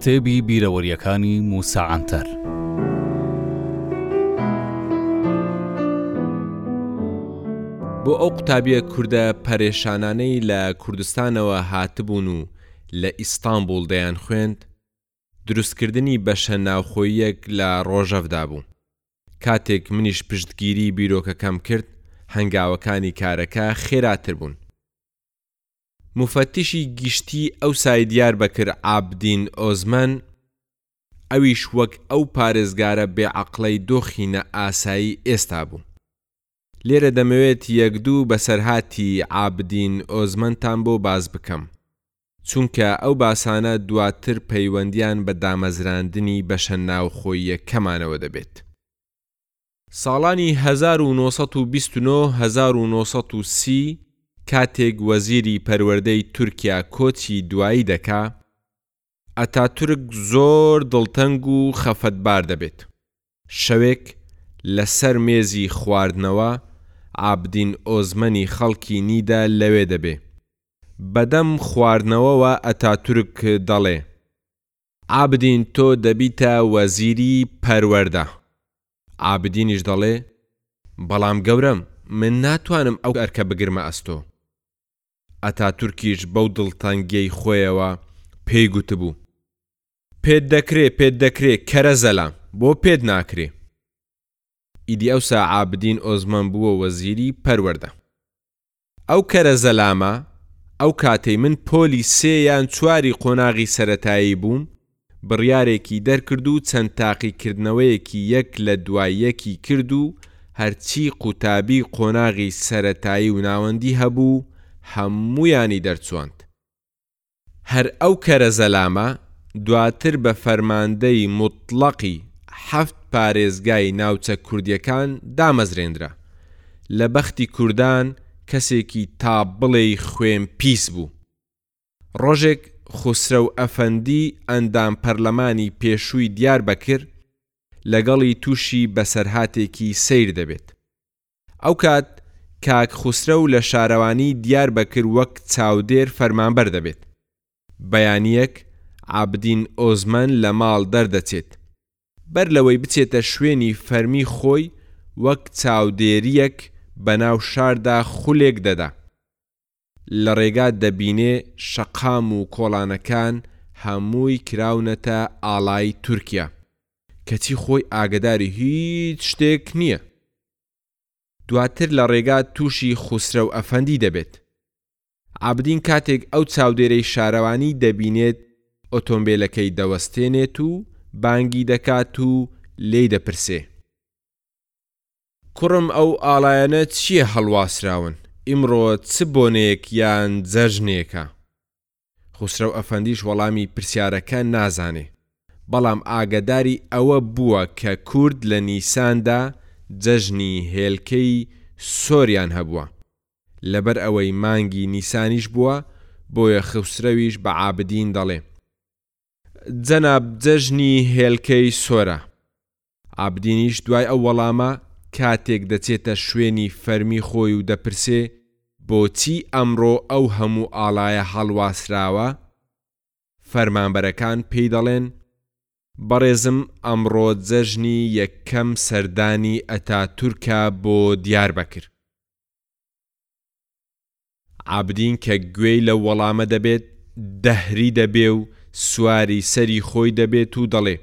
کتێبی بیرەوەرییەکانی موسا عەنتەر. بۆ ئەو قوتابیە کوردە پەرێشانانەی لە کوردستانەوە هاتبوون و لە ئیستانبوڵ دەیانخوێند، دروستکردنی بەشە ناوخۆییەک لە ڕۆژەڤدا بوو. کاتێک منیش پشتگیریی بیرۆکەکەم کرد، هەنگاوەکانی کارەکە خێراتر بوون. موفەتیشی گشتیی ئەوسای دیاربەکر عابدین ئۆزمەن، ئەویش وەک ئەو پارێزگارە بێعەقڵەی دۆخی نائاسایی ئێستا بوو. لێرە دەمەوێت یەک دوو بەسەرهاتی عابدین ئۆزمەنتان بۆ باس بکەم، چونکە ئەو باسانە دواتر پەیوەندیان بە دامەزراندنی بەشە ناوخۆییەکەمانەوە دەبێت. ساڵانی هەزار و نۆ سەد و بیست و نۆ هەزار و نۆ سەد و سی کاتێک وەزیری پەروەردەی تورکیا کۆچی دوایی دەکا، ئەتاتورک زۆر دڵتەنگ و خەفەتبار دەبێت. شەوێک لە سەر مێزی خواردنەوە عابدین ئۆزمەنی خەڵکی نیدە لەوێ دەبێ. بەدەم خواردنەوەوە ئەتاتورک دەڵێ. عابدین تۆ دەبیتە وەزیری پەروەردە. عابدینیش دەڵێ، بەڵام گەورەم من ناتوانم ئەو ئەرکە بگرمە ئەستۆ. ئەتاتورکیش بەو دڵتەنگیەی خۆیەوە پێی گوتبوو. پێت دەکرێ، پێت دەکرێ، کەرە زەلە، بۆ پێت ناکرێ؟ ئیدی ئەوسا عابدین ئۆزمەن بووە وەزیری پەروەردە. ئەو کەرە زەلامە، ئەو کاتەی من پۆلی سێ یان چواری قۆناغی سەرەتایی بووم، بڕیارێکی دەرکرد و چەند تاقیکردنەوەیەکی یەک لە دوای یەکی کرد و هەرچی قوتابی قۆناغی سەرەتایی و ناوەندی هەبوو هەموویانی دەرچواند. هەر ئەو کەرە زەلامە دواتر بە فەرماندەی موتڵەقی حەفت پارێزگای ناوچە کوردیەکان دامەزرێنرا. لە بەختی کوردان کەسێکی تا بڵێی خوێن پیس بوو. ڕۆژێک خوسرەو ئەفەندی ئەندام پەرلەمانی پێشووی دیاربەکر لەگەڵی تووشی بەسەرهاتێکی سەیر دەبێت. ئەو کات کاک خوسرەو لە شارەوانی دیاربەکر وەک چاودێر فەرمانبەر دەبێت. بەیانییەک عابدین ئۆزمەن لە ماڵ دەردەچێت. بەر لەوەی بچێتە شوێنی فەرمی خۆی وەک چاودێرییەک بەناو شاردا خولێک دەدا. لە ڕێگات دەبینێ شەقام و کۆڵانەکان هەمووی کراونەتە ئاڵای تورکیا کەچی خۆی ئاگەداری هیچ شتێک نیە دواتر لە ڕێگات توشی خوسرەو ئەفەندی دەبێت عابدین کاتێک ئەو چاودێرەی شارەوانی دەبینێت ئۆتۆمبێلەکەی دەوەستێنێت و بانگی دەکات و لێی دەپرسێ. کوڕم ئەو ئاڵایانە چیە هەڵواسراون ئیمڕۆ چ بۆنەیەک یان جەژنێکە؟ خوسرەو ئەفەندیش وەڵامی پرسیارەکە نازانێ بەڵام ئاگەداری ئەوە بووە کە کورد لە نیساندا جەژنی هێلکەی سۆریان هەبووە لەبەر ئەوەی مانگی نیسانیش بووە بۆیە خوسرەویش بە عابدین دەڵێ جەناب جەژنی هێلکەی سۆرە. عابدینیش دوای ئەو وەڵامە کاتێک دەچێتە شوێنی فەرمی خۆی و دەپرسێ، بۆچی ئەمڕۆ ئەو هەموو ئاڵایە هەڵواسراوە؟ فەرمانبەرەکان پێی دەڵێن، بەڕێزم ئەمڕۆ جەژنی یەکەم سەردانی ئەتاتورکە بۆ دیاربەکر. عابدین کە گوێی لەو وەڵامە دەبێت، دەهری دەبێ و سواری سەری خۆی دەبێت و دەڵێ،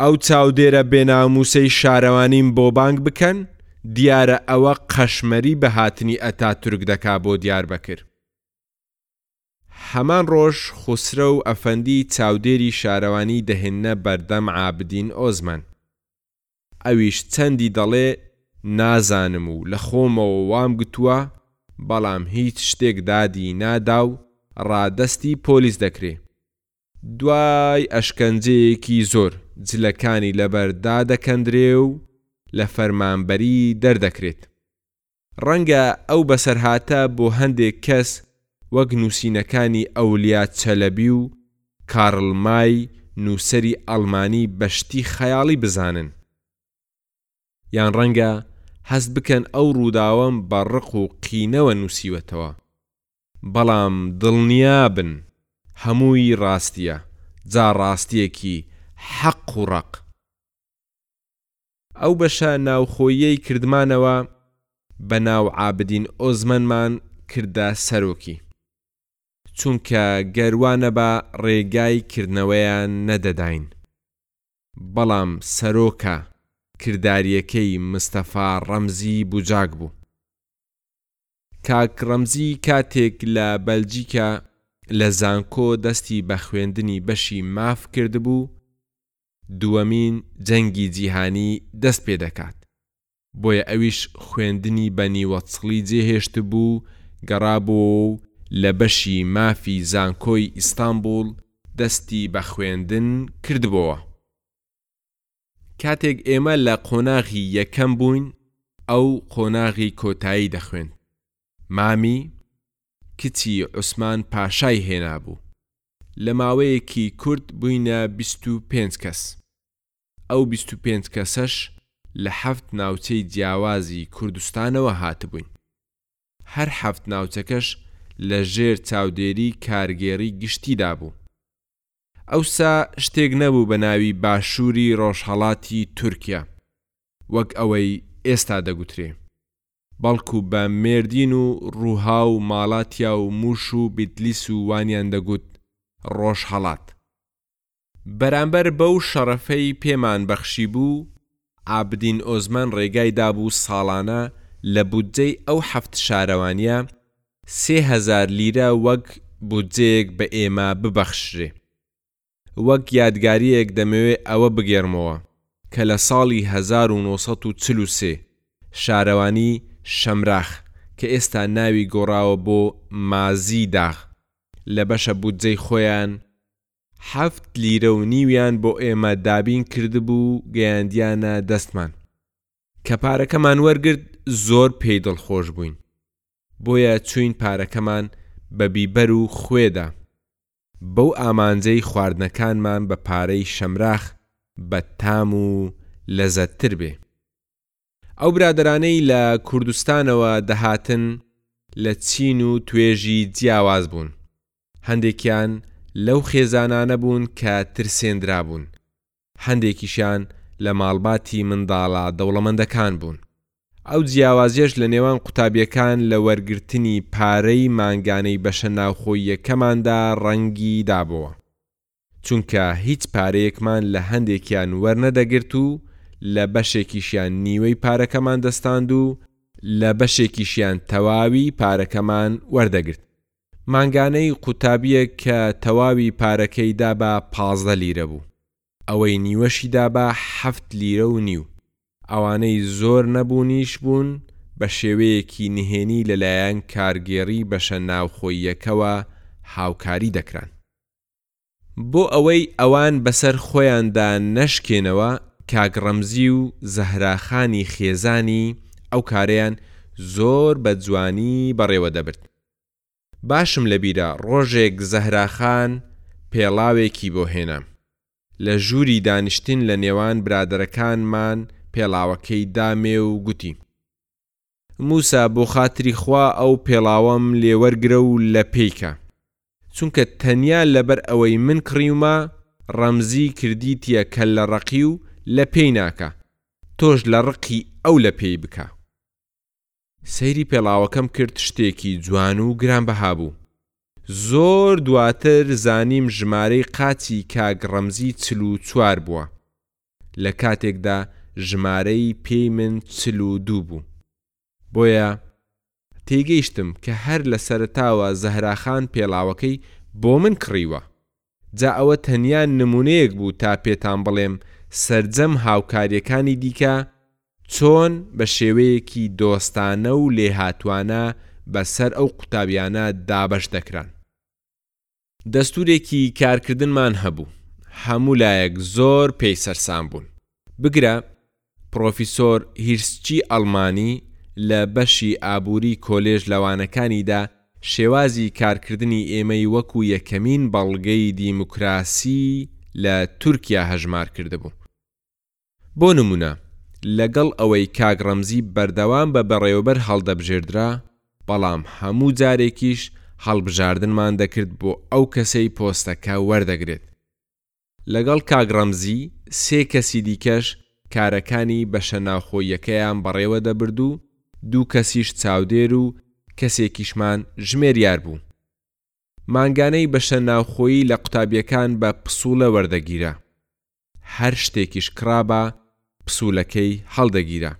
ئەو چاودێرە بێنامووسەی شارەوانیم بۆ بانگ بکەن، دیارە ئەوە قەشمەری بە هاتنی ئەتاتورک دەکا بۆ دیاربەکر. هەمان ڕۆژ خوسرەو ئەفەندی چاودێری شارەوانی دەهێننە بەردەم عابدین ئۆزمان. ئەویش چەندی دەڵێ نازانم و لە خۆمەوە وام گتووە، بەڵام هیچ شتێک دادی نادا و ڕادەستی پۆلیس دەکرێ. دوای ئەشکەنجەیەکی زۆر جلەکانی لەبەر دادەکەندرێ و لە فەرمانبەری دەردەکرێت. ڕەنگە ئەو بەسەرهاتە بۆ هەندێک کەس وەک نووسینەکانی ئەولیا چەلەبی و کارل مای نووسەری ئەڵمانی بە شتی خەیاڵی بزانن. یان ڕەنگە هەست بکەن ئەو ڕووداوەم بە ڕق و قینەوە نووسیوەتەوە. بەڵام دڵنیابن هەمووی ڕاستییە، جا ڕاستییەکی حەق و ڕەق. ئەو بەشە ناوخۆییەی کردمانەوە بە ناو عابدین ئۆزمەنمان کردە سەرۆکی چونکە گەر وا نەبا ڕێگای کردنەوەیان نەدەداین بەڵام سەرۆکە کرداریەکەی مستەفا ڕەمزی بوجاک بوو کاک ڕەمزی کاتێک لە بەلجیکا لە زانکۆ دەستی بە خوێندنی بەشی ماف کردبوو دووەمین جەنگی جیهانی دەست پێ دەکات، بۆیە ئەویش خوێندنی بە نیوەچڵی جێ هێشتبوو و گەڕابۆوە و لە بەشی مافی زانکۆی ئیستانبوڵ دەستی بە خوێندن کردبۆوە. کاتێک ئێمە لە قۆناغی یەکەم بووین، ئەو قۆناغی کۆتایی دەخوێند، مامی کچی عوسمان پاشای هێنابوو. لە ماوەیەکی کورت بووینە بیست و پێنج کەس. ئەو بیست و پێنج کەسەش لە حەفت ناوچەی جیاوازی کوردستانەوە هاتبووین. هەر حەفت ناوچەکەش لە ژێر چاودێری کارگێڕی گشتیدا بوو. ئەوسا شتێک نەبوو بە ناوی باشووری ڕۆژهەڵاتی تورکیا، وەک ئەوەی ئێستا دەگوترێ. بەڵکو بە مێردین و روها و ماڵاتیا و موش و بیتلیس و وانیان دەگوت رۆژهەڵات. بەرامبەر بەو شەڕەفەی پێمان بەخشیبوو، عابدین ئۆزمان رێگای دابوو ساڵانە لە بودجەی ئەو حەفت شارەوانیە سێ هەزار لیرە وەک بودجەیەک بە ئێمە ببەخشرێ. وەک یادگارییەک دەمەوێ ئەوە بگێڕمەوە کە لە ساڵی هەزار و نۆ سەد و چل و سێ شارەوانی شەمراخ کە ئێستا ناوی گۆڕاوە بۆ مازی داغ لە بەشە بودجەی خۆیان حەفت لیرە و نیویان بۆ ئێمە دابین کردبوو و گەیاندیانە دەستمان. کە پارەکەمان وەرگرت زۆر پێی دڵخۆش بووین، بۆیە چووین پارەکەمان بە بیبەر و خوێ دا. بەو ئامانجەی خواردنەکانمان بە پارەی شەمراخ بە تام و لەزەت تر بێ. ئەو برادەرانەی لە کوردستانەوە دەهاتن لە چین و توێژی جیاواز بوون، هەندێکیان لەو خێزانانە بوون کە ترسێندرابوون، هەندێکیشیان لە ماڵباتی منداڵە دەوڵەمەندەکان بوون. ئەو جیاوازیەش لە نێوان قوتابیەکان لە وەرگرتنی پارەی مانگانەی بەشە ناوخۆییەکەماندا ڕەنگی دابۆوە. چونکە هیچ پارەیەکمان لە هەندێکیان وەرنەدەگرت و لە بەشێکیشیان نیوەی پارەکەمان دەستاند و لە بەشێکیشیان تەواوی پارەکەمان وەردەگرت. مانگانەی قوتابیەک کە تەواوی پارەکەی دابا پازدە لیرە بوو ئەوەی نیوەشی دابا حەفت لیرە و نیو ئەوانەی زۆر نەبوونیش بوون بە شێوەیەکی نهێنی لەلایەن کارگێڕی بەشە ناوخۆییەکەوە هاوکاری دەکران. بۆ ئەوەی ئەوان بەسەر خۆیاندا نەشکێنەوە کاک ڕەمزی و زەهرا خانی خێزانی ئەو کارەیان زۆر بە جوانی بەڕێوە دەبرد باشم لە بیرە ڕۆژێک زەهرا خان پێڵاوێکی بۆ هێنام لە ژووری دانیشتن لە نێوان برادەرەکانمان پێڵاوەکەی دامێ و گوتی موسا بۆ خاتری خوا ئەو پێڵاوەم لێ وەرگرە و لە پێی کە. چونکە تەنیا لەبەر ئەوەی من کڕیومە، ڕەمزی کردیتیە کەللە ڕەقی و لە پێی ناکا، تۆش لە ڕقی ئەو لە پێی بکە. سەیری پێڵاوەکەم کرد شتێکی جوان و گرانبەها بوو. زۆر دواتر زانیم ژمارەی قاچی کاک ڕەمزی چل و چوار بووە. لە کاتێکدا ژمارەی پێی من چل و دوو بوو. بۆیە تێگەیشتم کە هەر لە سەرەتاوە زەهرا خان پێڵاوەکەی بۆ من کڕیوە. جا ئەوە تەنیا نموونەیەک بوو تا پێتان بڵێم سەرجەم هاوکارییەکانی دیکە چۆن بە شێوەیەکی دۆستانە و لێهاتووانە بەسەر ئەو قوتابیانە دابەش دەکران. دەستورێکی کارکردنمان هەبوو، هەموو لایەک زۆر پێی سەرسام بوون، بگرە پڕۆفیسۆر هیرسچی ئەڵمانی لە بەشی ئابووری کۆلێژ لە وانەکانیدا شێوازی کارکردنی ئێمەی وەکو یەکەمین بەڵگەی دیموکراسی لە تورکیا هەژمار کردبوو. بۆ نموونە لەگەڵ ئەوەی کاک ڕەمزی بەردەوام بە بەڕێوەبەر هەڵدەبژێردرا، بەڵام هەموو جارێکیش هەڵبژاردنمان دەکرد بۆ ئەو کەسەی پۆستەکە وەردەگرێت. لەگەڵ کاک ڕەمزی سێ کەسی دیکەش کارەکانی بەشە ناوخۆییەکەیان بەڕێوە دەبرد و دوو کەسیش چاودێر و کەسێکیشمان ژمێریار بوو. مانگانەی بەشە ناوخۆیی لە قوتابییەکان بە پسووڵە وەردەگیرا. هەر شتێکیش کڕابا پسوولەکەی هەڵدەگیرا،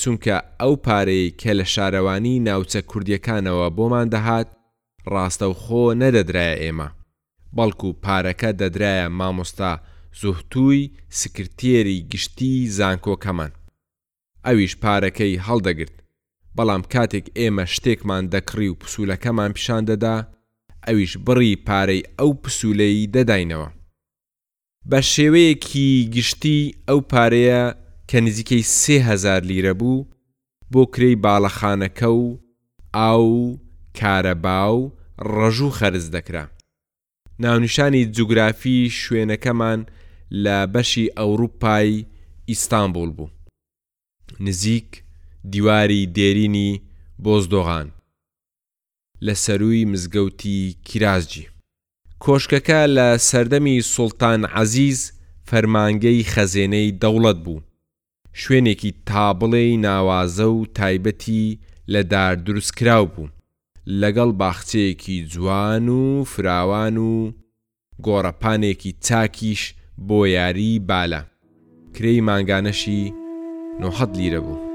چونکە ئەو پارەیەی کە لە شارەوانیی ناوچە کوردییەکانەوە بۆمان دەهات ڕاستەوخۆ نەدەدرایە ئێمە، بەڵکو پارەکە دەدرایە مامۆستا زوهتووی سکرتێری گشتیی زانکۆکەمان. ئەویش پارەکەی هەڵدەگرت، بەڵام کاتێک ئێمە شتێکمان دەکڕی و پسوولەکەمان پیشان دەدا، ئەویش بڕی پارەی ئەو پسوولەی دەداینەوە. بە شێوەیەکی گشتی ئەو پارەیە کە نزیکەی سێ هەزار لیرە بوو بۆ کرێی باڵەخانەکە و ئاو و کارەبا و ڕەژوو خەرج دەکرا. ناونیشانی جوگرافی شوێنەکەمان لە بەشی ئەوروپای ئیستانبوڵ بوو، نزیک دیواری دێرینی بۆزدۆغان. لە سەرووی مزگەوتی کیرازجی. کۆشکەکە لە سەردەمی سوڵتان عەزیز فەرمانگەی خەزێنەی دەوڵەت بوو، شوێنێکی تا بڵێی ناوازە و تایبەتی لە دار دروستکراو بوو، لەگەڵ باخچەیەکی جوان و فراوان و گۆڕەپانێکی چاکیش بۆ یاریی بالە، کرێی مانگانەشی نۆ سەد لیرە بوو.